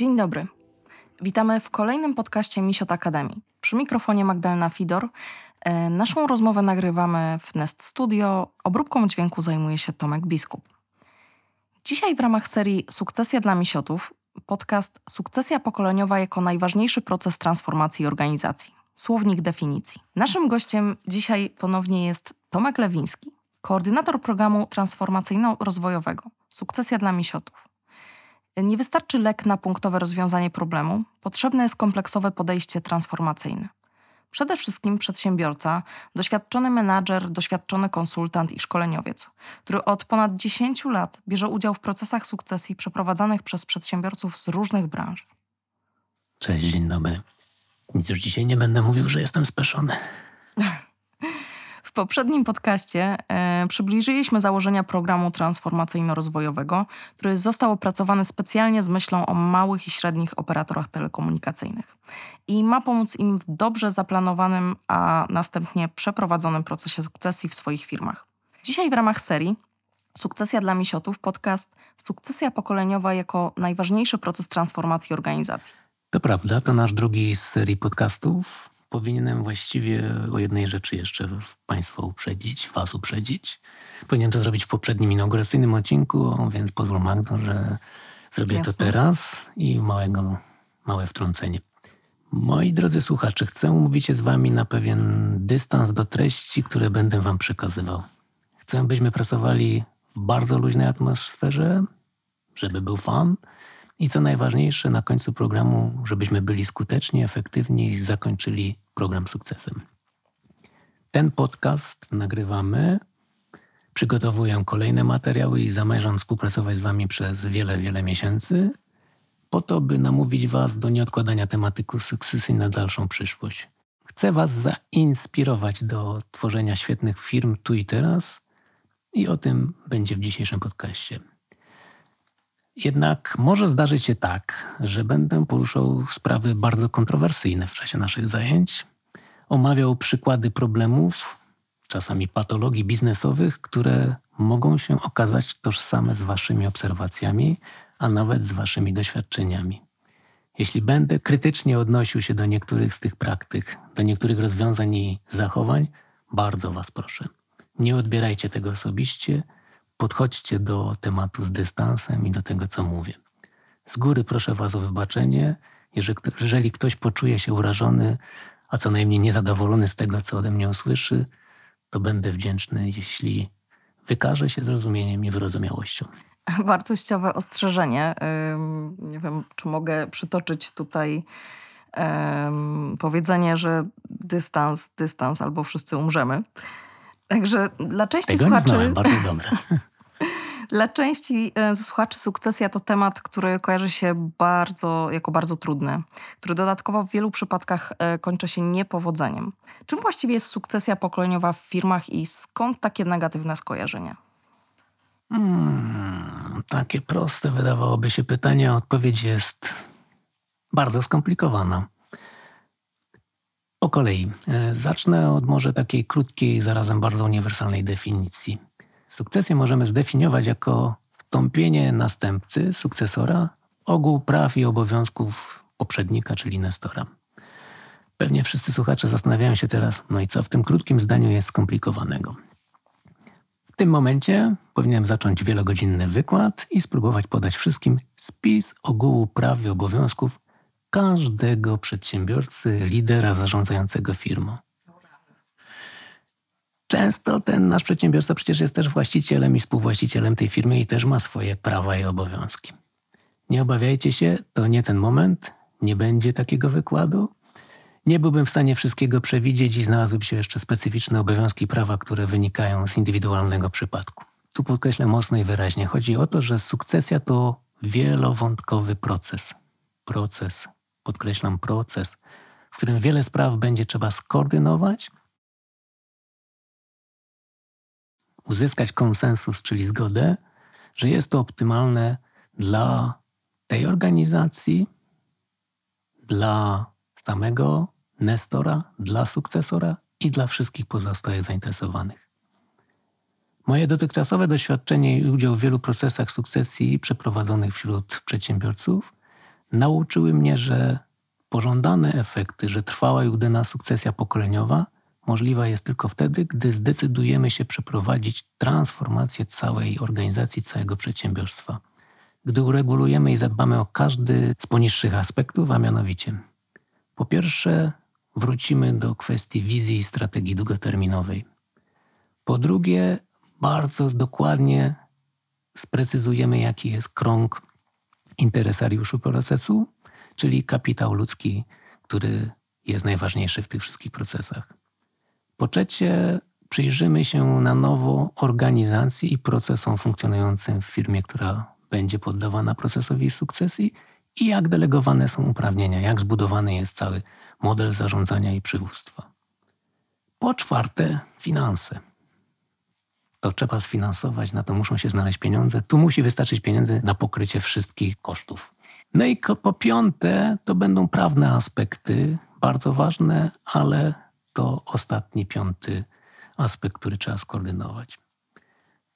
Dzień dobry. Witamy w kolejnym podcaście Misiot Akademii. Przy mikrofonie Magdalena Fidor. E, naszą rozmowę nagrywamy w Nest Studio. Obróbką dźwięku zajmuje się Tomek Biskup. Dzisiaj w ramach serii Sukcesja dla Misiotów podcast Sukcesja pokoleniowa jako najważniejszy proces transformacji organizacji. Słownik definicji. Naszym gościem dzisiaj ponownie jest Tomek Lewiński, koordynator programu transformacyjno-rozwojowego Sukcesja dla Misiotów. Nie wystarczy lek na punktowe rozwiązanie problemu, potrzebne jest kompleksowe podejście transformacyjne. Przede wszystkim przedsiębiorca, doświadczony menadżer, doświadczony konsultant i szkoleniowiec, który od ponad 10 lat bierze udział w procesach sukcesji przeprowadzanych przez przedsiębiorców z różnych branż. Cześć, dzień dobry. Nic już dzisiaj nie będę mówił, że jestem speszony. W poprzednim podcaście e, przybliżyliśmy założenia programu transformacyjno-rozwojowego, który został opracowany specjalnie z myślą o małych i średnich operatorach telekomunikacyjnych i ma pomóc im w dobrze zaplanowanym, a następnie przeprowadzonym procesie sukcesji w swoich firmach. Dzisiaj w ramach serii Sukcesja dla Misiotów podcast Sukcesja pokoleniowa jako najważniejszy proces transformacji organizacji. To prawda, to nasz drugi z serii podcastów powinienem właściwie o jednej rzeczy jeszcze Państwa uprzedzić, Was uprzedzić. Powinienem to zrobić w poprzednim inauguracyjnym odcinku, więc pozwól Magdo, że zrobię Jasne. to teraz i małego, małe wtrącenie. Moi drodzy słuchacze, chcę umówić się z Wami na pewien dystans do treści, które będę Wam przekazywał. Chcę, byśmy pracowali w bardzo luźnej atmosferze, żeby był fan, i co najważniejsze, na końcu programu, żebyśmy byli skuteczni, efektywni i zakończyli program sukcesem. Ten podcast nagrywamy, przygotowuję kolejne materiały i zamierzam współpracować z Wami przez wiele, wiele miesięcy, po to, by namówić Was do nieodkładania tematyku sukcesji na dalszą przyszłość. Chcę Was zainspirować do tworzenia świetnych firm tu i teraz i o tym będzie w dzisiejszym podcaście. Jednak może zdarzyć się tak, że będę poruszał sprawy bardzo kontrowersyjne w czasie naszych zajęć, omawiał przykłady problemów, czasami patologii biznesowych, które mogą się okazać tożsame z Waszymi obserwacjami, a nawet z Waszymi doświadczeniami. Jeśli będę krytycznie odnosił się do niektórych z tych praktyk, do niektórych rozwiązań i zachowań, bardzo Was proszę, nie odbierajcie tego osobiście podchodźcie do tematu z dystansem i do tego, co mówię. Z góry proszę Was o wybaczenie, jeżeli, jeżeli ktoś poczuje się urażony, a co najmniej niezadowolony z tego, co ode mnie usłyszy, to będę wdzięczny, jeśli wykaże się zrozumieniem i wyrozumiałością. Wartościowe ostrzeżenie. Nie wiem, czy mogę przytoczyć tutaj powiedzenie, że dystans, dystans albo wszyscy umrzemy. Także dla części Tego słuchaczy. Nie znałem, bardzo dobre. Dla części e, słuchaczy sukcesja to temat, który kojarzy się bardzo, jako bardzo trudny, który dodatkowo w wielu przypadkach e, kończy się niepowodzeniem. Czym właściwie jest sukcesja pokoleniowa w firmach i skąd takie negatywne skojarzenia? Hmm, takie proste wydawałoby się pytanie, a odpowiedź jest bardzo skomplikowana. Po kolei. E, zacznę od może takiej krótkiej, zarazem bardzo uniwersalnej definicji. Sukcesję możemy zdefiniować jako wtąpienie następcy, sukcesora, ogół praw i obowiązków poprzednika, czyli nestora. Pewnie wszyscy słuchacze zastanawiają się teraz, no i co w tym krótkim zdaniu jest skomplikowanego. W tym momencie powinienem zacząć wielogodzinny wykład i spróbować podać wszystkim spis ogółu praw i obowiązków każdego przedsiębiorcy, lidera zarządzającego firmą. Często ten nasz przedsiębiorca przecież jest też właścicielem i współwłaścicielem tej firmy i też ma swoje prawa i obowiązki. Nie obawiajcie się, to nie ten moment, nie będzie takiego wykładu. Nie byłbym w stanie wszystkiego przewidzieć i znalazłyby się jeszcze specyficzne obowiązki prawa, które wynikają z indywidualnego przypadku. Tu podkreślę mocno i wyraźnie. Chodzi o to, że sukcesja to wielowątkowy proces. Proces, podkreślam proces, w którym wiele spraw będzie trzeba skoordynować uzyskać konsensus, czyli zgodę, że jest to optymalne dla tej organizacji, dla samego Nestora, dla sukcesora i dla wszystkich pozostałych zainteresowanych. Moje dotychczasowe doświadczenie i udział w wielu procesach sukcesji przeprowadzonych wśród przedsiębiorców nauczyły mnie, że pożądane efekty, że trwała i udana sukcesja pokoleniowa możliwa jest tylko wtedy, gdy zdecydujemy się przeprowadzić transformację całej organizacji, całego przedsiębiorstwa. Gdy uregulujemy i zadbamy o każdy z poniższych aspektów, a mianowicie po pierwsze wrócimy do kwestii wizji i strategii długoterminowej. Po drugie, bardzo dokładnie sprecyzujemy, jaki jest krąg interesariuszy procesu, czyli kapitał ludzki, który jest najważniejszy w tych wszystkich procesach. Po trzecie, przyjrzymy się na nowo organizacji i procesom funkcjonującym w firmie, która będzie poddawana procesowi sukcesji i jak delegowane są uprawnienia, jak zbudowany jest cały model zarządzania i przywództwa. Po czwarte, finanse. To trzeba sfinansować, na to muszą się znaleźć pieniądze. Tu musi wystarczyć pieniędzy na pokrycie wszystkich kosztów. No i po piąte, to będą prawne aspekty, bardzo ważne, ale to ostatni, piąty aspekt, który trzeba skoordynować.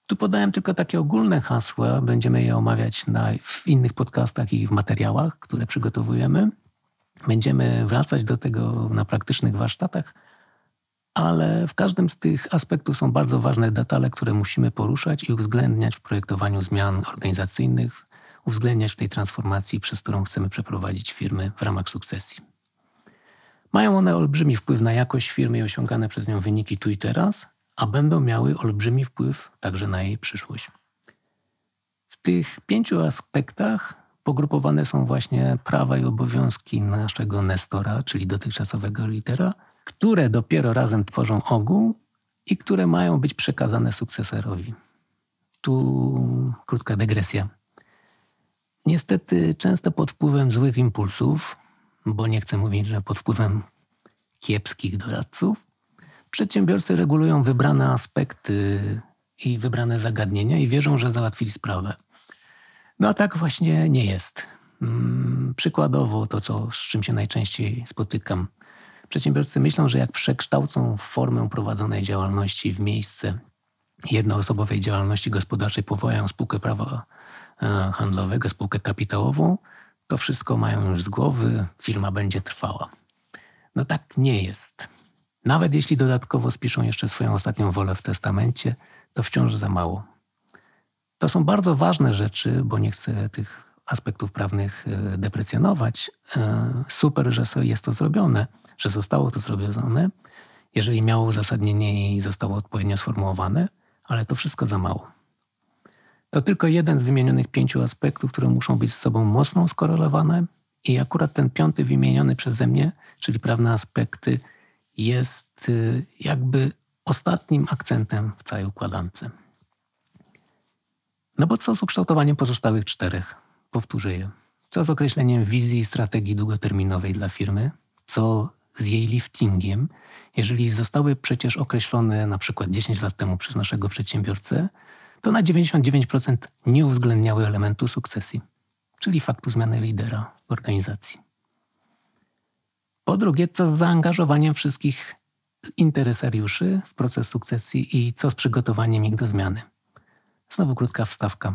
Tu podałem tylko takie ogólne hasła, będziemy je omawiać na, w innych podcastach i w materiałach, które przygotowujemy. Będziemy wracać do tego na praktycznych warsztatach, ale w każdym z tych aspektów są bardzo ważne detale, które musimy poruszać i uwzględniać w projektowaniu zmian organizacyjnych, uwzględniać w tej transformacji, przez którą chcemy przeprowadzić firmy w ramach sukcesji. Mają one olbrzymi wpływ na jakość firmy i osiągane przez nią wyniki tu i teraz, a będą miały olbrzymi wpływ także na jej przyszłość. W tych pięciu aspektach pogrupowane są właśnie prawa i obowiązki naszego Nestora, czyli dotychczasowego litera, które dopiero razem tworzą ogół i które mają być przekazane sukcesorowi. Tu krótka dygresja. Niestety, często pod wpływem złych impulsów, bo nie chcę mówić, że pod wpływem kiepskich doradców, przedsiębiorcy regulują wybrane aspekty i wybrane zagadnienia i wierzą, że załatwili sprawę. No a tak właśnie nie jest. Mm, przykładowo to, co, z czym się najczęściej spotykam. Przedsiębiorcy myślą, że jak przekształcą formę prowadzonej działalności w miejsce jednoosobowej działalności gospodarczej, powołają spółkę prawa e, handlowego, spółkę kapitałową, to wszystko mają już z głowy, firma będzie trwała. No tak nie jest. Nawet jeśli dodatkowo spiszą jeszcze swoją ostatnią wolę w testamencie, to wciąż za mało. To są bardzo ważne rzeczy, bo nie chcę tych aspektów prawnych e, deprecjonować. E, super, że jest to zrobione, że zostało to zrobione, jeżeli miało uzasadnienie i zostało odpowiednio sformułowane, ale to wszystko za mało. To tylko jeden z wymienionych pięciu aspektów, które muszą być z sobą mocno skorelowane, i akurat ten piąty wymieniony przeze mnie, czyli prawne aspekty, jest y, jakby ostatnim akcentem w całej układance. No bo co z ukształtowaniem pozostałych czterech? Powtórzę je. Co z określeniem wizji i strategii długoterminowej dla firmy? Co z jej liftingiem? Jeżeli zostały przecież określone na przykład 10 lat temu przez naszego przedsiębiorcę, to na 99% nie uwzględniały elementu sukcesji, czyli faktu zmiany lidera w organizacji. Po drugie, co z zaangażowaniem wszystkich interesariuszy w proces sukcesji i co z przygotowaniem ich do zmiany? Znowu krótka wstawka.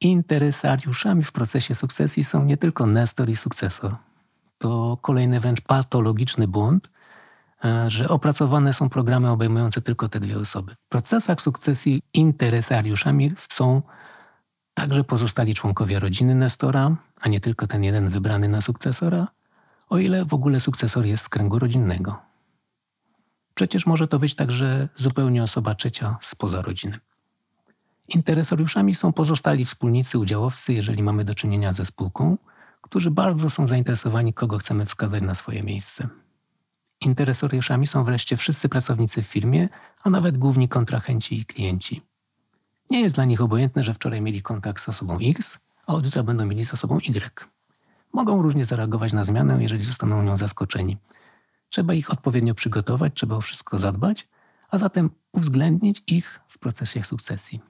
Interesariuszami w procesie sukcesji są nie tylko Nestor i sukcesor. To kolejny wręcz patologiczny błąd, że opracowane są programy obejmujące tylko te dwie osoby. W procesach sukcesji interesariuszami są także pozostali członkowie rodziny Nestora, a nie tylko ten jeden wybrany na sukcesora, o ile w ogóle sukcesor jest z kręgu rodzinnego. Przecież może to być także zupełnie osoba trzecia spoza rodziny. Interesariuszami są pozostali wspólnicy, udziałowcy, jeżeli mamy do czynienia ze spółką, którzy bardzo są zainteresowani, kogo chcemy wskazać na swoje miejsce. Interesariuszami są wreszcie wszyscy pracownicy w firmie, a nawet główni kontrahenci i klienci. Nie jest dla nich obojętne, że wczoraj mieli kontakt z osobą X, a od jutra będą mieli z osobą Y. Mogą różnie zareagować na zmianę, jeżeli zostaną nią zaskoczeni. Trzeba ich odpowiednio przygotować, trzeba o wszystko zadbać, a zatem uwzględnić ich w procesie sukcesji.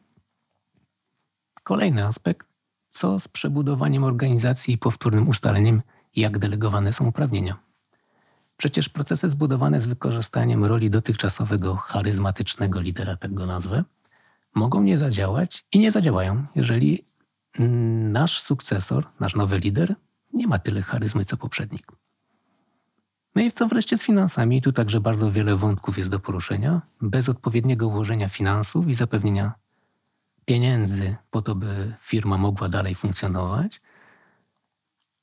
Kolejny aspekt, co z przebudowaniem organizacji i powtórnym ustaleniem, jak delegowane są uprawnienia. Przecież procesy zbudowane z wykorzystaniem roli dotychczasowego charyzmatycznego lidera, tak go nazwę, mogą nie zadziałać i nie zadziałają, jeżeli nasz sukcesor, nasz nowy lider nie ma tyle charyzmy co poprzednik. No i co wreszcie z finansami? Tu także bardzo wiele wątków jest do poruszenia. Bez odpowiedniego ułożenia finansów i zapewnienia pieniędzy po to, by firma mogła dalej funkcjonować,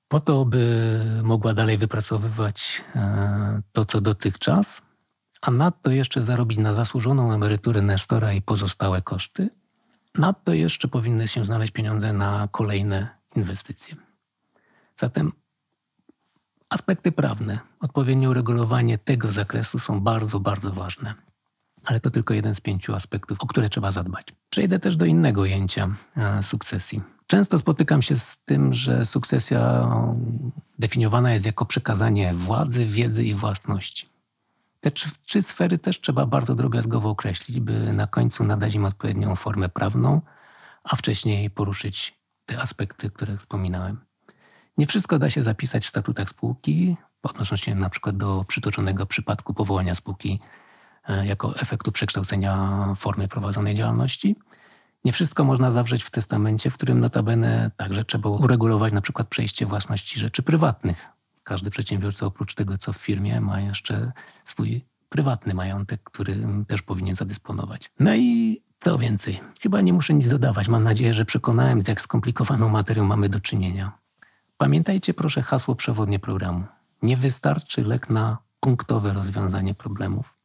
po to, by mogła dalej wypracowywać e, to, co dotychczas, a nadto jeszcze zarobić na zasłużoną emeryturę Nestora i pozostałe koszty, nadto jeszcze powinny się znaleźć pieniądze na kolejne inwestycje. Zatem aspekty prawne, odpowiednie uregulowanie tego zakresu są bardzo, bardzo ważne. Ale to tylko jeden z pięciu aspektów, o które trzeba zadbać. Przejdę też do innego ujęcia e, sukcesji. Często spotykam się z tym, że sukcesja definiowana jest jako przekazanie władzy, wiedzy i własności. Te trzy, sfery też trzeba bardzo drobiazgowo określić, by na końcu nadać im odpowiednią formę prawną, a wcześniej poruszyć te aspekty, które wspominałem. Nie wszystko da się zapisać w statutach spółki, odnosząc się na przykład do przytoczonego przypadku powołania spółki e, jako efektu przekształcenia formy prowadzonej działalności. Nie wszystko można zawrzeć w testamencie, w którym notabene także trzeba uregulować na przykład przejście własności rzeczy prywatnych. Każdy przedsiębiorca oprócz tego, co w firmie, ma jeszcze swój prywatny majątek, który też powinien zadysponować. No i co więcej, chyba nie muszę nic dodawać. Mam nadzieję, że przekonałem, z jak skomplikowaną materią mamy do czynienia. Pamiętajcie proszę hasło przewodnie programu. Nie wystarczy lek na punktowe rozwiązanie problemów.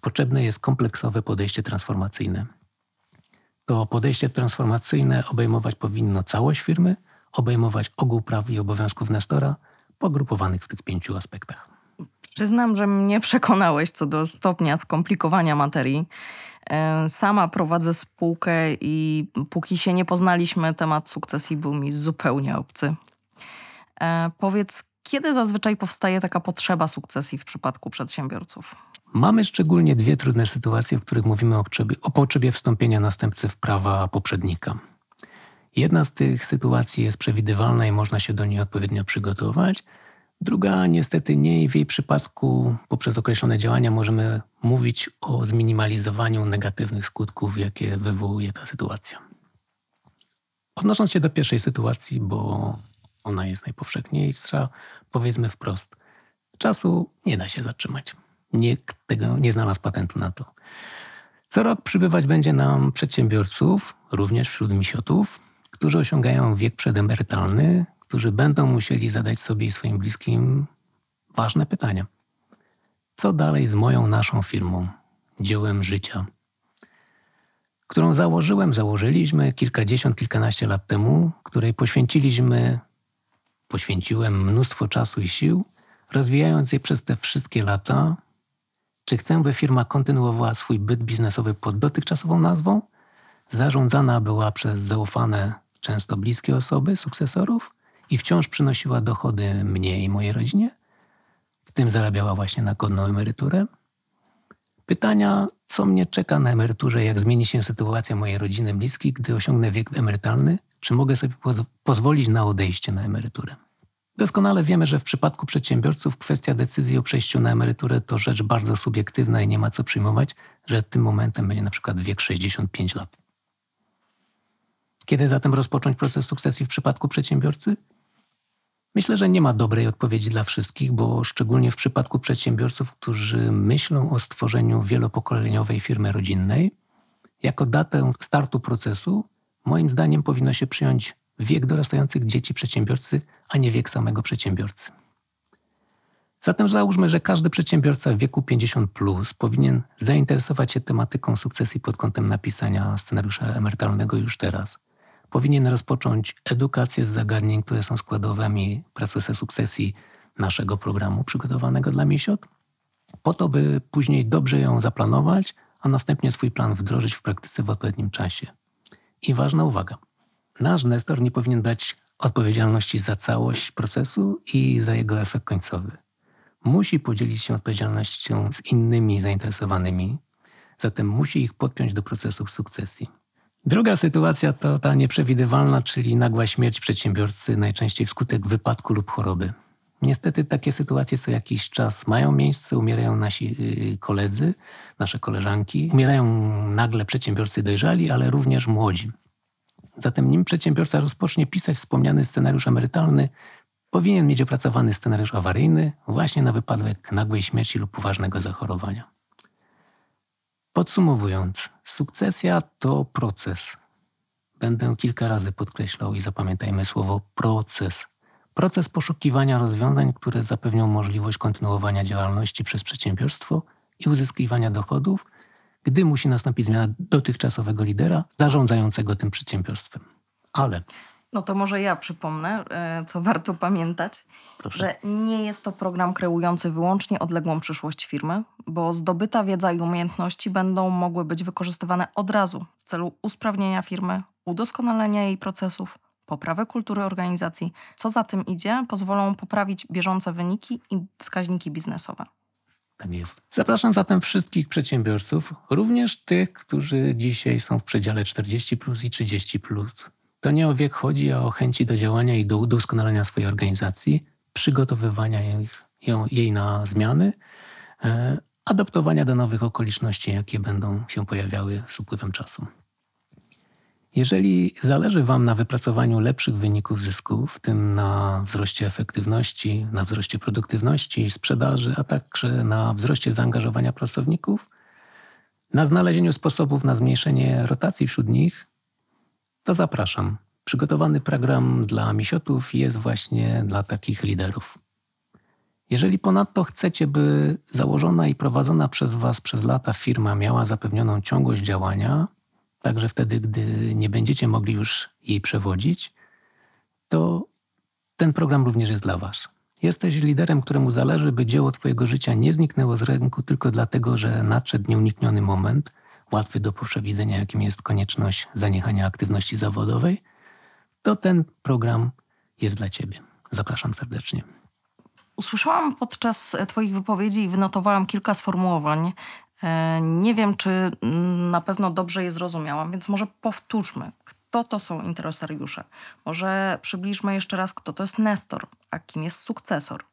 Potrzebne jest kompleksowe podejście transformacyjne. To podejście transformacyjne obejmować powinno całość firmy, obejmować ogół praw i obowiązków Nestora, pogrupowanych w tych pięciu aspektach. Przyznam, że mnie przekonałeś co do stopnia skomplikowania materii. E, sama prowadzę spółkę i póki się nie poznaliśmy, temat sukcesji był mi zupełnie obcy. E, powiedz, kiedy zazwyczaj powstaje taka potrzeba sukcesji w przypadku przedsiębiorców? Mamy szczególnie dwie trudne sytuacje, w których mówimy o potrzebie, o potrzebie wstąpienia następcy w prawa poprzednika. Jedna z tych sytuacji jest przewidywalna i można się do niej odpowiednio przygotować. Druga niestety nie i w jej przypadku poprzez określone działania możemy mówić o zminimalizowaniu negatywnych skutków, jakie wywołuje ta sytuacja. Odnosząc się do pierwszej sytuacji, bo ona jest najpowszechniejsza, powiedzmy wprost, czasu nie da się zatrzymać. Nikt tego nie znalazł patentu na to. Co rok przybywać będzie nam przedsiębiorców, również wśród misiotów, którzy osiągają wiek przedemerytalny, którzy będą musieli zadać sobie i swoim bliskim ważne pytania. Co dalej z moją naszą firmą, dziełem życia, którą założyłem, założyliśmy kilkadziesiąt, kilkanaście lat temu, której poświęciliśmy, poświęciłem mnóstwo czasu i sił, rozwijając je przez te wszystkie lata. Czy chcę, by firma kontynuowała swój byt biznesowy pod dotychczasową nazwą? Zarządzana była przez zaufane, często bliskie osoby, sukcesorów i wciąż przynosiła dochody mnie i mojej rodzinie? W tym zarabiała właśnie na godną emeryturę? Pytania, co mnie czeka na emeryturze, jak zmieni się sytuacja mojej rodziny bliskiej, gdy osiągnę wiek emerytalny, czy mogę sobie pozwolić na odejście na emeryturę. Doskonale wiemy, że w przypadku przedsiębiorców kwestia decyzji o przejściu na emeryturę to rzecz bardzo subiektywna i nie ma co przyjmować, że tym momentem będzie na przykład wiek 65 lat. Kiedy zatem rozpocząć proces sukcesji w przypadku przedsiębiorcy? Myślę, że nie ma dobrej odpowiedzi dla wszystkich, bo szczególnie w przypadku przedsiębiorców, którzy myślą o stworzeniu wielopokoleniowej firmy rodzinnej, jako datę startu procesu, moim zdaniem powinno się przyjąć wiek dorastających dzieci przedsiębiorcy, a nie wiek samego przedsiębiorcy. Zatem załóżmy, że każdy przedsiębiorca w wieku 50 plus powinien zainteresować się tematyką sukcesji pod kątem napisania scenariusza emerytalnego już teraz. Powinien rozpocząć edukację z zagadnień, które są składowymi procesu sukcesji naszego programu przygotowanego dla Misiot, po to, by później dobrze ją zaplanować, a następnie swój plan wdrożyć w praktyce w odpowiednim czasie. I ważna uwaga. Nasz Nestor nie powinien brać odpowiedzialności za całość procesu i za jego efekt końcowy. Musi podzielić się odpowiedzialnością z innymi zainteresowanymi, zatem musi ich podpiąć do procesów sukcesji. Druga sytuacja to ta nieprzewidywalna, czyli nagła śmierć przedsiębiorcy, najczęściej wskutek wypadku lub choroby. Niestety takie sytuacje co jakiś czas mają miejsce, umierają nasi y, koledzy, nasze koleżanki, umierają nagle przedsiębiorcy dojrzali, ale również młodzi. Zatem nim przedsiębiorca rozpocznie pisać wspomniany scenariusz emerytalny, powinien mieć opracowany scenariusz awaryjny właśnie na wypadek nagłej śmierci lub poważnego zachorowania. Podsumowując, sukcesja to proces. Będę kilka razy podkreślał i zapamiętajmy słowo proces. Proces poszukiwania rozwiązań, które zapewnią możliwość kontynuowania działalności przez przedsiębiorstwo i uzyskiwania dochodów, gdy musi nastąpić zmiana dotychczasowego lidera zarządzającego tym przedsiębiorstwem. Ale no to może ja przypomnę, e, co warto pamiętać, Proszę. że nie jest to program kreujący wyłącznie odległą przyszłość firmy, bo zdobyta wiedza i umiejętności będą mogły być wykorzystywane od razu w celu usprawnienia firmy, udoskonalenia jej procesów, poprawy kultury organizacji. Co za tym idzie, pozwolą poprawić bieżące wyniki i wskaźniki biznesowe. Tak jest. Zapraszam zatem wszystkich przedsiębiorców, również tych, którzy dzisiaj są w przedziale 40 plus i 30 plus to nie o wiek chodzi, a o chęci do działania i do udoskonalenia swojej organizacji, przygotowywania jej, jej na zmiany, e, adaptowania do nowych okoliczności, jakie będą się pojawiały z upływem czasu. Jeżeli zależy Wam na wypracowaniu lepszych wyników zysków, w tym na wzroście efektywności, na wzroście produktywności, sprzedaży, a także na wzroście zaangażowania pracowników, na znalezieniu sposobów na zmniejszenie rotacji wśród nich, to zapraszam. Przygotowany program dla misiotów jest właśnie dla takich liderów. Jeżeli ponadto chcecie, by założona i prowadzona przez Was przez lata firma miała zapewnioną ciągłość działania, także wtedy, gdy nie będziecie mogli już jej przewodzić, to ten program również jest dla Was. Jesteś liderem, któremu zależy, by dzieło Twojego życia nie zniknęło z ręku tylko dlatego, że nadszedł nieunikniony moment – łatwy do przewidzenia, jakim jest konieczność zaniechania aktywności zawodowej, to ten program jest dla Ciebie. Zapraszam serdecznie. Usłyszałam podczas Twoich wypowiedzi i wynotowałam kilka sformułowań. E, nie wiem, czy na pewno dobrze je zrozumiałam, więc może powtórzmy, kto to są interesariusze. Może przybliżmy jeszcze raz, kto to jest Nestor, a kim jest sukcesor.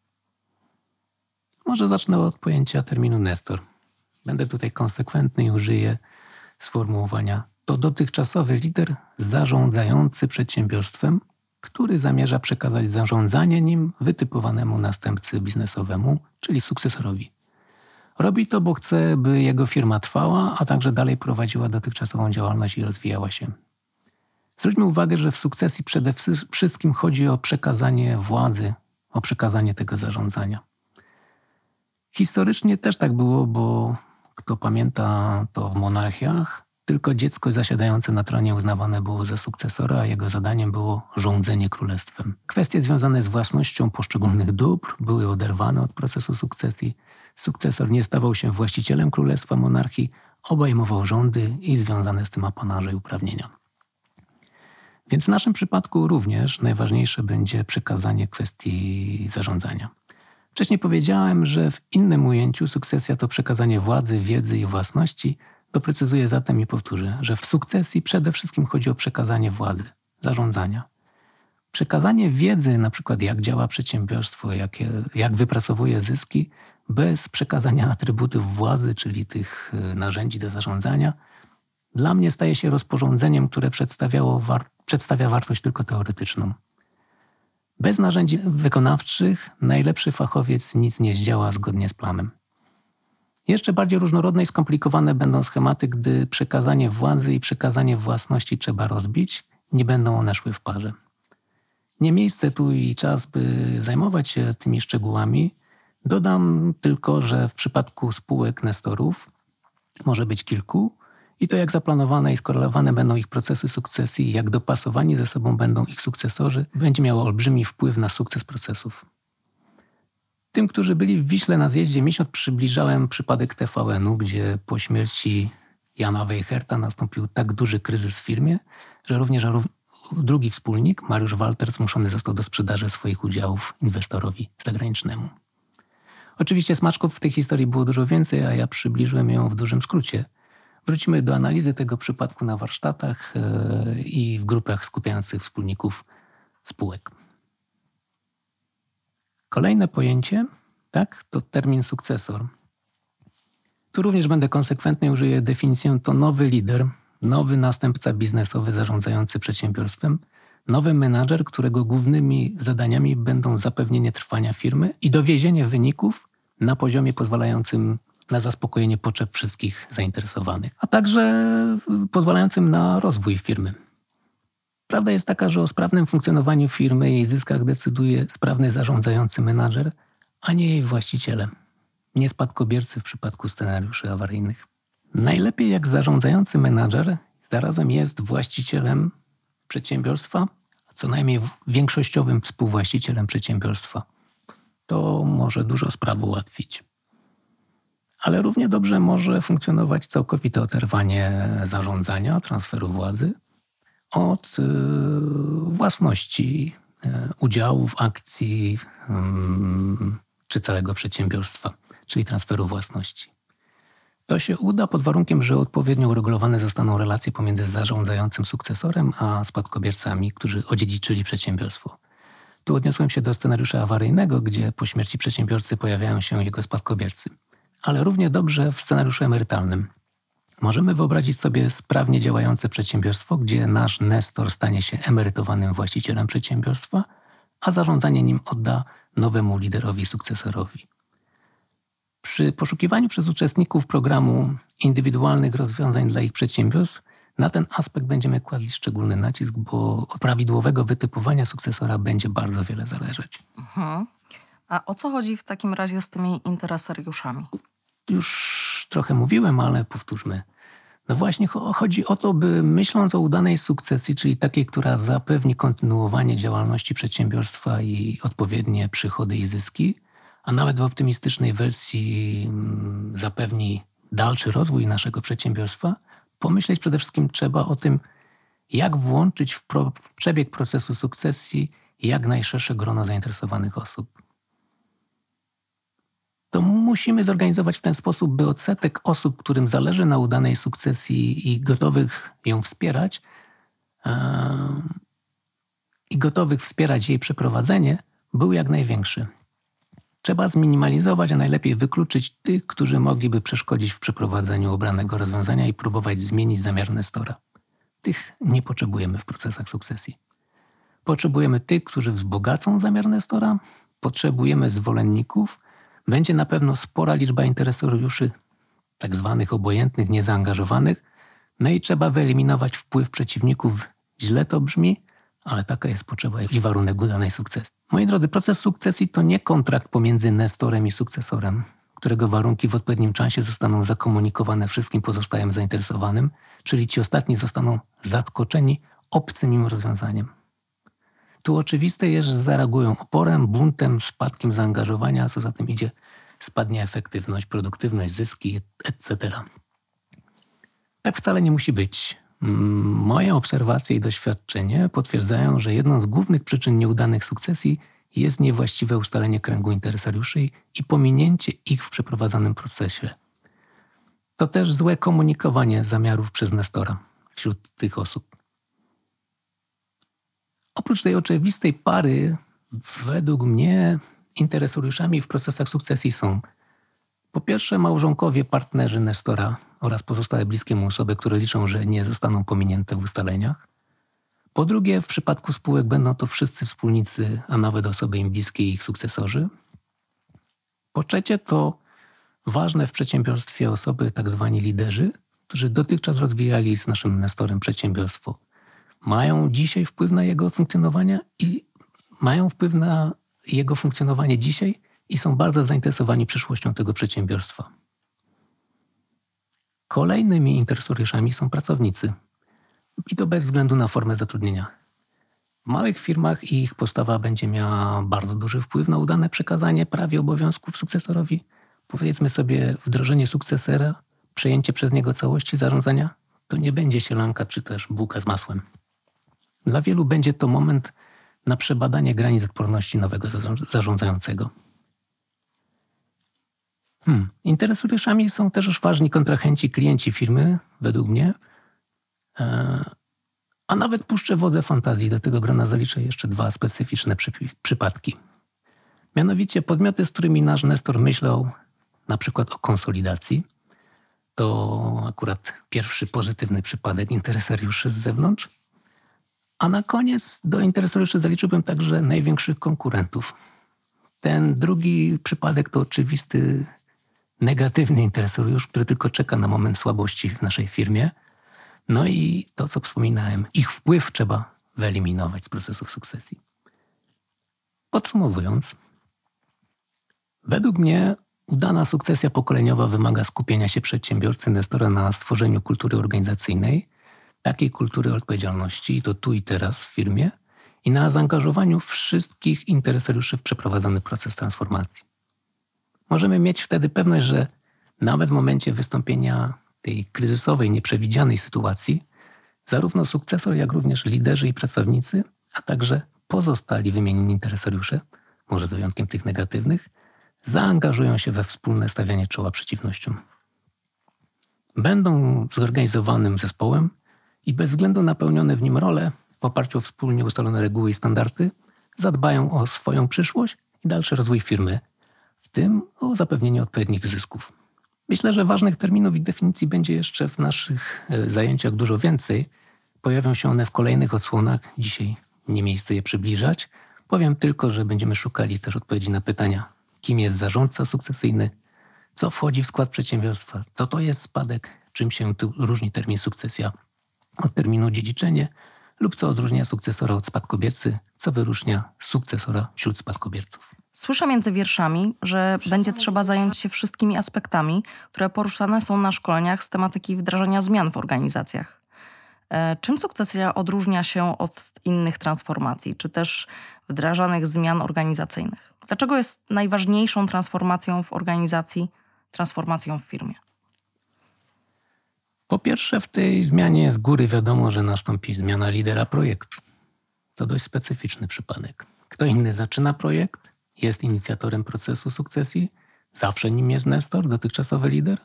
Może zacznę od pojęcia terminu Nestor. Będę tutaj konsekwentny i użyję sformułowania to dotychczasowy lider zarządzający przedsiębiorstwem, który zamierza przekazać zarządzanie nim wytypowanemu następcy biznesowemu, czyli sukcesorowi. Robi to, bo chce, by jego firma trwała, a także dalej prowadziła dotychczasową działalność i rozwijała się. Zwróćmy uwagę, że w sukcesji przede wszystkim chodzi o przekazanie władzy, o przekazanie tego zarządzania. Historycznie też tak było, bo kto pamięta, to w monarchiach tylko dziecko zasiadające na tronie uznawane było za sukcesora, a jego zadaniem było rządzenie królestwem. Kwestie związane z własnością poszczególnych dóbr były oderwane od procesu sukcesji. Sukcesor nie stawał się właścicielem królestwa monarchii, obejmował rządy i związane z tym apanarze i uprawnienia. Więc w naszym przypadku również najważniejsze będzie przekazanie kwestii zarządzania. Wcześniej powiedziałem, że w innym ujęciu sukcesja to przekazanie władzy, wiedzy i własności. Doprecyzuję zatem i powtórzę, że w sukcesji przede wszystkim chodzi o przekazanie władzy, zarządzania. Przekazanie wiedzy, na przykład jak działa przedsiębiorstwo, jak, jak wypracowuje zyski, bez przekazania atrybutów władzy, czyli tych y, narzędzi do zarządzania, dla mnie staje się rozporządzeniem, które przedstawiało war przedstawia wartość tylko teoretyczną. Bez narzędzi wykonawczych najlepszy fachowiec nic nie zdziała zgodnie z planem. Jeszcze bardziej różnorodne i skomplikowane będą schematy, gdy przekazanie władzy i przekazanie własności trzeba rozbić, nie będą one szły w parze. Nie miejsce tu i czas, by zajmować się tymi szczegółami. Dodam tylko, że w przypadku spółek nestorów może być kilku, i to jak zaplanowane i skorelowane będą ich procesy sukcesji, jak dopasowani ze sobą będą ich sukcesorzy, będzie miało olbrzymi wpływ na sukces procesów. Tym, którzy byli w Wiśle na zjeździe miesiąc, przybliżałem przypadek TVN-u, gdzie po śmierci Jana Weicherta nastąpił tak duży kryzys w firmie, że również drugi wspólnik, Mariusz Walter, zmuszony został do sprzedaży swoich udziałów inwestorowi zagranicznemu. Oczywiście smaczków w tej historii było dużo więcej, a ja przybliżyłem ją w dużym skrócie – Wrócimy do analizy tego przypadku na warsztatach e, i w grupach skupiających wspólników spółek. Kolejne pojęcie, tak, to termin sukcesor. Tu również będę konsekwentny, użyję definicję to nowy lider, nowy następca biznesowy zarządzający przedsiębiorstwem, nowy menadżer, którego głównymi zadaniami będą zapewnienie trwania firmy i dowiezienie wyników na poziomie pozwalającym na zaspokojenie potrzeb wszystkich zainteresowanych, a także pozwalającym na rozwój firmy. Prawda jest taka, że o sprawnym funkcjonowaniu firmy i jej zyskach decyduje sprawny zarządzający menadżer, a nie jej właściciele, nie spadkobiercy w przypadku scenariuszy awaryjnych. Najlepiej jak zarządzający menadżer zarazem jest właścicielem przedsiębiorstwa, a co najmniej większościowym współwłaścicielem przedsiębiorstwa. To może dużo spraw ułatwić. Ale równie dobrze może funkcjonować całkowite oderwanie zarządzania, transferu władzy od y, własności, y, udziałów, akcji mm, czy całego przedsiębiorstwa, czyli transferu własności. To się uda pod warunkiem, że odpowiednio uregulowane zostaną relacje pomiędzy zarządzającym sukcesorem a spadkobiercami, którzy odziedziczyli przedsiębiorstwo. Tu odniosłem się do scenariusza awaryjnego, gdzie po śmierci przedsiębiorcy pojawiają się jego spadkobiercy. Ale równie dobrze w scenariuszu emerytalnym. Możemy wyobrazić sobie sprawnie działające przedsiębiorstwo, gdzie nasz nestor stanie się emerytowanym właścicielem przedsiębiorstwa, a zarządzanie nim odda nowemu liderowi, sukcesorowi. Przy poszukiwaniu przez uczestników programu indywidualnych rozwiązań dla ich przedsiębiorstw, na ten aspekt będziemy kładli szczególny nacisk, bo od prawidłowego wytypowania sukcesora będzie bardzo wiele zależeć. Mhm. A o co chodzi w takim razie z tymi interesariuszami? Już trochę mówiłem, ale powtórzmy. No właśnie chodzi o to, by myśląc o udanej sukcesji, czyli takiej, która zapewni kontynuowanie działalności przedsiębiorstwa i odpowiednie przychody i zyski, a nawet w optymistycznej wersji mm, zapewni dalszy rozwój naszego przedsiębiorstwa, pomyśleć przede wszystkim trzeba o tym, jak włączyć w, pro, w przebieg procesu sukcesji jak najszersze grono zainteresowanych osób. To musimy zorganizować w ten sposób, by odsetek osób, którym zależy na udanej sukcesji i gotowych ją wspierać, yy, i gotowych wspierać jej przeprowadzenie, był jak największy. Trzeba zminimalizować, a najlepiej wykluczyć tych, którzy mogliby przeszkodzić w przeprowadzeniu obranego rozwiązania i próbować zmienić zamiar Nestora. Tych nie potrzebujemy w procesach sukcesji. Potrzebujemy tych, którzy wzbogacą zamiar Nestora, potrzebujemy zwolenników, będzie na pewno spora liczba interesariuszy, tak zwanych obojętnych, niezaangażowanych, no i trzeba wyeliminować wpływ przeciwników. Źle to brzmi, ale taka jest potrzeba i warunek udanej sukcesji. Moi drodzy, proces sukcesji to nie kontrakt pomiędzy nestorem i sukcesorem, którego warunki w odpowiednim czasie zostaną zakomunikowane wszystkim pozostałym zainteresowanym, czyli ci ostatni zostaną zaskoczeni obcym im rozwiązaniem. Tu oczywiste jest, że zareagują oporem, buntem, spadkiem zaangażowania, a co za tym idzie, spadnie efektywność, produktywność, zyski, etc. Tak wcale nie musi być. Moje obserwacje i doświadczenie potwierdzają, że jedną z głównych przyczyn nieudanych sukcesji jest niewłaściwe ustalenie kręgu interesariuszy i pominięcie ich w przeprowadzanym procesie. To też złe komunikowanie zamiarów przez Nestora wśród tych osób. Oprócz tej oczywistej pary, według mnie interesariuszami w procesach sukcesji są po pierwsze, małżonkowie, partnerzy Nestora oraz pozostałe bliskie mu osoby, które liczą, że nie zostaną pominięte w ustaleniach. Po drugie, w przypadku spółek będą to wszyscy wspólnicy, a nawet osoby im bliskie i ich sukcesorzy. Po trzecie, to ważne w przedsiębiorstwie osoby, tak zwani liderzy, którzy dotychczas rozwijali z naszym Nestorem przedsiębiorstwo. Mają dzisiaj wpływ na jego funkcjonowanie i mają wpływ na jego funkcjonowanie dzisiaj i są bardzo zainteresowani przyszłością tego przedsiębiorstwa. Kolejnymi interesariuszami są pracownicy. I to bez względu na formę zatrudnienia. W małych firmach ich postawa będzie miała bardzo duży wpływ na udane przekazanie prawie obowiązków sukcesorowi. Powiedzmy sobie, wdrożenie sukcesera, przejęcie przez niego całości zarządzania, to nie będzie sielanka czy też bułka z masłem. Dla wielu będzie to moment na przebadanie granic odporności nowego zarządzającego. Hmm. Interesariuszami są też już ważni kontrahenci, klienci firmy, według mnie. E, a nawet puszczę wodę fantazji. Do tego grona zaliczę jeszcze dwa specyficzne przypadki. Mianowicie podmioty, z którymi nasz Nestor myślał na przykład o konsolidacji. To akurat pierwszy pozytywny przypadek interesariuszy z zewnątrz. A na koniec do interesariuszy zaliczyłbym także największych konkurentów. Ten drugi przypadek to oczywisty negatywny interesariusz, który tylko czeka na moment słabości w naszej firmie. No i to, co wspominałem, ich wpływ trzeba wyeliminować z procesów sukcesji. Podsumowując, według mnie udana sukcesja pokoleniowa wymaga skupienia się przedsiębiorcy Nestora na stworzeniu kultury organizacyjnej, takiej kultury odpowiedzialności, i to tu i teraz w firmie, i na zaangażowaniu wszystkich interesariuszy w przeprowadzony proces transformacji. Możemy mieć wtedy pewność, że nawet w momencie wystąpienia tej kryzysowej, nieprzewidzianej sytuacji, zarówno sukcesor, jak również liderzy i pracownicy, a także pozostali wymienieni interesariusze, może z wyjątkiem tych negatywnych, zaangażują się we wspólne stawianie czoła przeciwnościom. Będą zorganizowanym zespołem i bez względu na pełnione w nim role, w oparciu o wspólnie ustalone reguły i standardy, zadbają o swoją przyszłość i dalszy rozwój firmy, tym o zapewnienie odpowiednich zysków. Myślę, że ważnych terminów i definicji będzie jeszcze w naszych e, zajęciach dużo więcej. Pojawią się one w kolejnych odsłonach. Dzisiaj nie miejsce je przybliżać. Powiem tylko, że będziemy szukali też odpowiedzi na pytania, kim jest zarządca sukcesyjny, co wchodzi w skład przedsiębiorstwa, co to jest spadek, czym się różni termin sukcesja od terminu dziedziczenie lub co odróżnia sukcesora od spadkobiercy, co wyróżnia sukcesora wśród spadkobierców. Słyszę między wierszami, że będzie trzeba zająć się wszystkimi aspektami, które poruszane są na szkoleniach z tematyki wdrażania zmian w organizacjach. E, czym sukcesja odróżnia się od innych transformacji, czy też wdrażanych zmian organizacyjnych? Dlaczego jest najważniejszą transformacją w organizacji transformacją w firmie? Po pierwsze, w tej zmianie z góry wiadomo, że nastąpi zmiana lidera projektu. To dość specyficzny przypadek. Kto inny zaczyna projekt, jest inicjatorem procesu sukcesji, zawsze nim jest Nestor, dotychczasowy lider.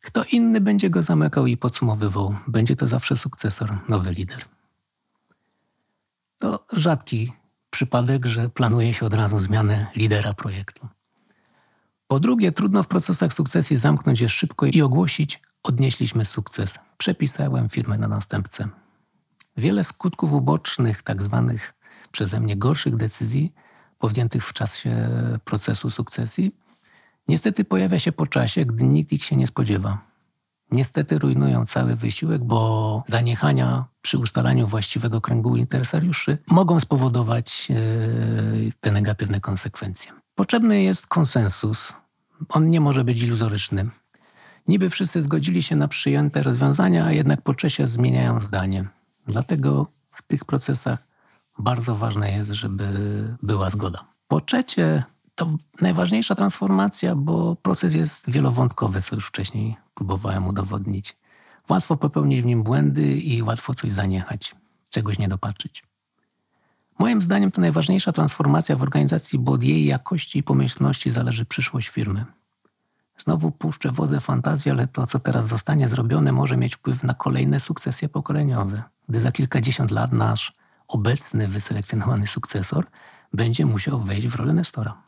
Kto inny będzie go zamykał i podsumowywał, będzie to zawsze sukcesor, nowy lider. To rzadki przypadek, że planuje się od razu zmianę lidera projektu. Po drugie, trudno w procesach sukcesji zamknąć je szybko i ogłosić, odnieśliśmy sukces, przepisałem firmę na następcę. Wiele skutków ubocznych, tak zwanych przeze mnie gorszych decyzji, podjętych w czasie procesu sukcesji, niestety pojawia się po czasie, gdy nikt ich się nie spodziewa. Niestety rujnują cały wysiłek, bo zaniechania przy ustalaniu właściwego kręgu interesariuszy mogą spowodować e, te negatywne konsekwencje. Potrzebny jest konsensus. On nie może być iluzoryczny. Niby wszyscy zgodzili się na przyjęte rozwiązania, a jednak po czasie zmieniają zdanie. Dlatego w tych procesach bardzo ważne jest, żeby była zgoda. Po trzecie, to najważniejsza transformacja, bo proces jest wielowątkowy, co już wcześniej próbowałem udowodnić. Łatwo popełnić w nim błędy i łatwo coś zaniechać, czegoś nie dopatrzyć. Moim zdaniem to najważniejsza transformacja w organizacji, bo od jej jakości i pomyślności zależy przyszłość firmy. Znowu puszczę wodę fantazji, ale to, co teraz zostanie zrobione, może mieć wpływ na kolejne sukcesje pokoleniowe. Gdy za kilkadziesiąt lat nasz obecny wyselekcjonowany sukcesor będzie musiał wejść w rolę Nestora.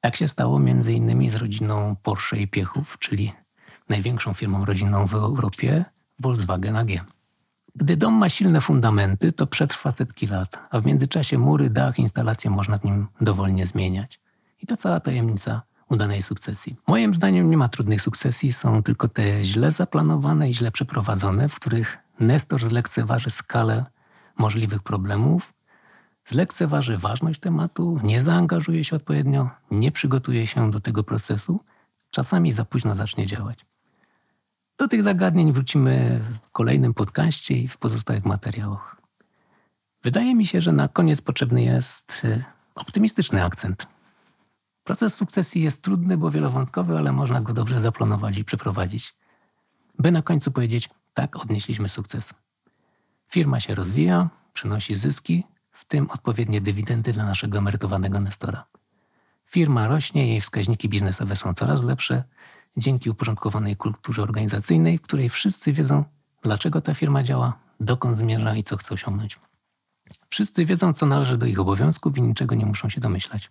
Tak się stało między innymi z rodziną Porsche i Piechów, czyli największą firmą rodzinną w Europie, Volkswagen AG. Gdy dom ma silne fundamenty, to przetrwa setki lat, a w międzyczasie mury, dach, instalacje można w nim dowolnie zmieniać. I to cała tajemnica udanej sukcesji. Moim zdaniem nie ma trudnych sukcesji, są tylko te źle zaplanowane i źle przeprowadzone, w których Nestor zlekceważy skalę możliwych problemów, zlekceważy ważność tematu, nie zaangażuje się odpowiednio, nie przygotuje się do tego procesu, czasami za późno zacznie działać. Do tych zagadnień wrócimy w kolejnym podcaście i w pozostałych materiałach. Wydaje mi się, że na koniec potrzebny jest e, optymistyczny akcent. Proces sukcesji jest trudny, bo wielowątkowy, ale można go dobrze zaplanować i przeprowadzić. By na końcu powiedzieć, tak, odnieśliśmy sukces. Firma się rozwija, przynosi zyski, w tym odpowiednie dywidendy dla naszego emerytowanego Nestora. Firma rośnie, jej wskaźniki biznesowe są coraz lepsze dzięki uporządkowanej kulturze organizacyjnej, w której wszyscy wiedzą, dlaczego ta firma działa, dokąd zmierza i co chce osiągnąć. Wszyscy wiedzą, co należy do ich obowiązków i niczego nie muszą się domyślać.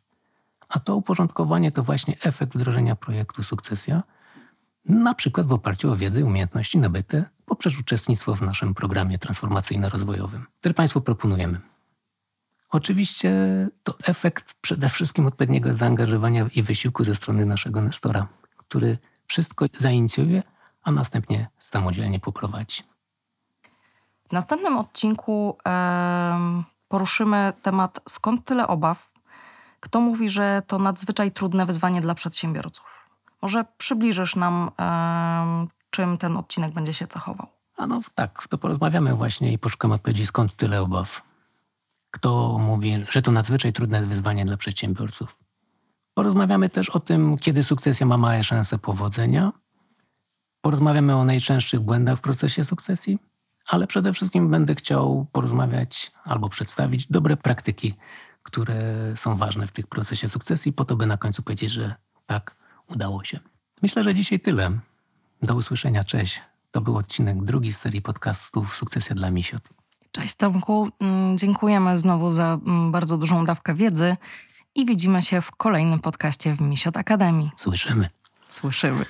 A to uporządkowanie to właśnie efekt wdrożenia projektu Sukcesja, na przykład w oparciu o wiedzę i umiejętności nabyte poprzez uczestnictwo w naszym programie transformacyjno-rozwojowym, który Państwu proponujemy. Oczywiście to efekt przede wszystkim odpowiedniego zaangażowania i wysiłku ze strony naszego Nestora, który wszystko zainicjuje, a następnie samodzielnie poprowadzi. W następnym odcinku em, poruszymy temat skąd tyle obaw? Kto mówi, że to nadzwyczaj trudne wyzwanie dla przedsiębiorców? Może przybliżysz nam, czym ten odcinek będzie się cechował? A no tak, to porozmawiamy właśnie i poszukamy odpowiedzi, skąd tyle obaw. Kto mówi, że to nadzwyczaj trudne wyzwanie dla przedsiębiorców. Porozmawiamy też o tym, kiedy sukcesja ma małe szanse powodzenia. Porozmawiamy o najczęstszych błędach w procesie sukcesji, ale przede wszystkim będę chciał porozmawiać albo przedstawić dobre praktyki, które są ważne w tym procesie sukcesji, po to, by na końcu powiedzieć, że tak, udało się. Myślę, że dzisiaj tyle. Do usłyszenia, cześć. To był odcinek drugi z serii podcastów Sukcesja dla Misiot. Cześć Tomku, Mm, dziękujemy znowu za mm, bardzo dużą dawkę wiedzy i widzimy się w kolejnym podcaście w Misiot Akademii. Słyszymy. Słyszymy.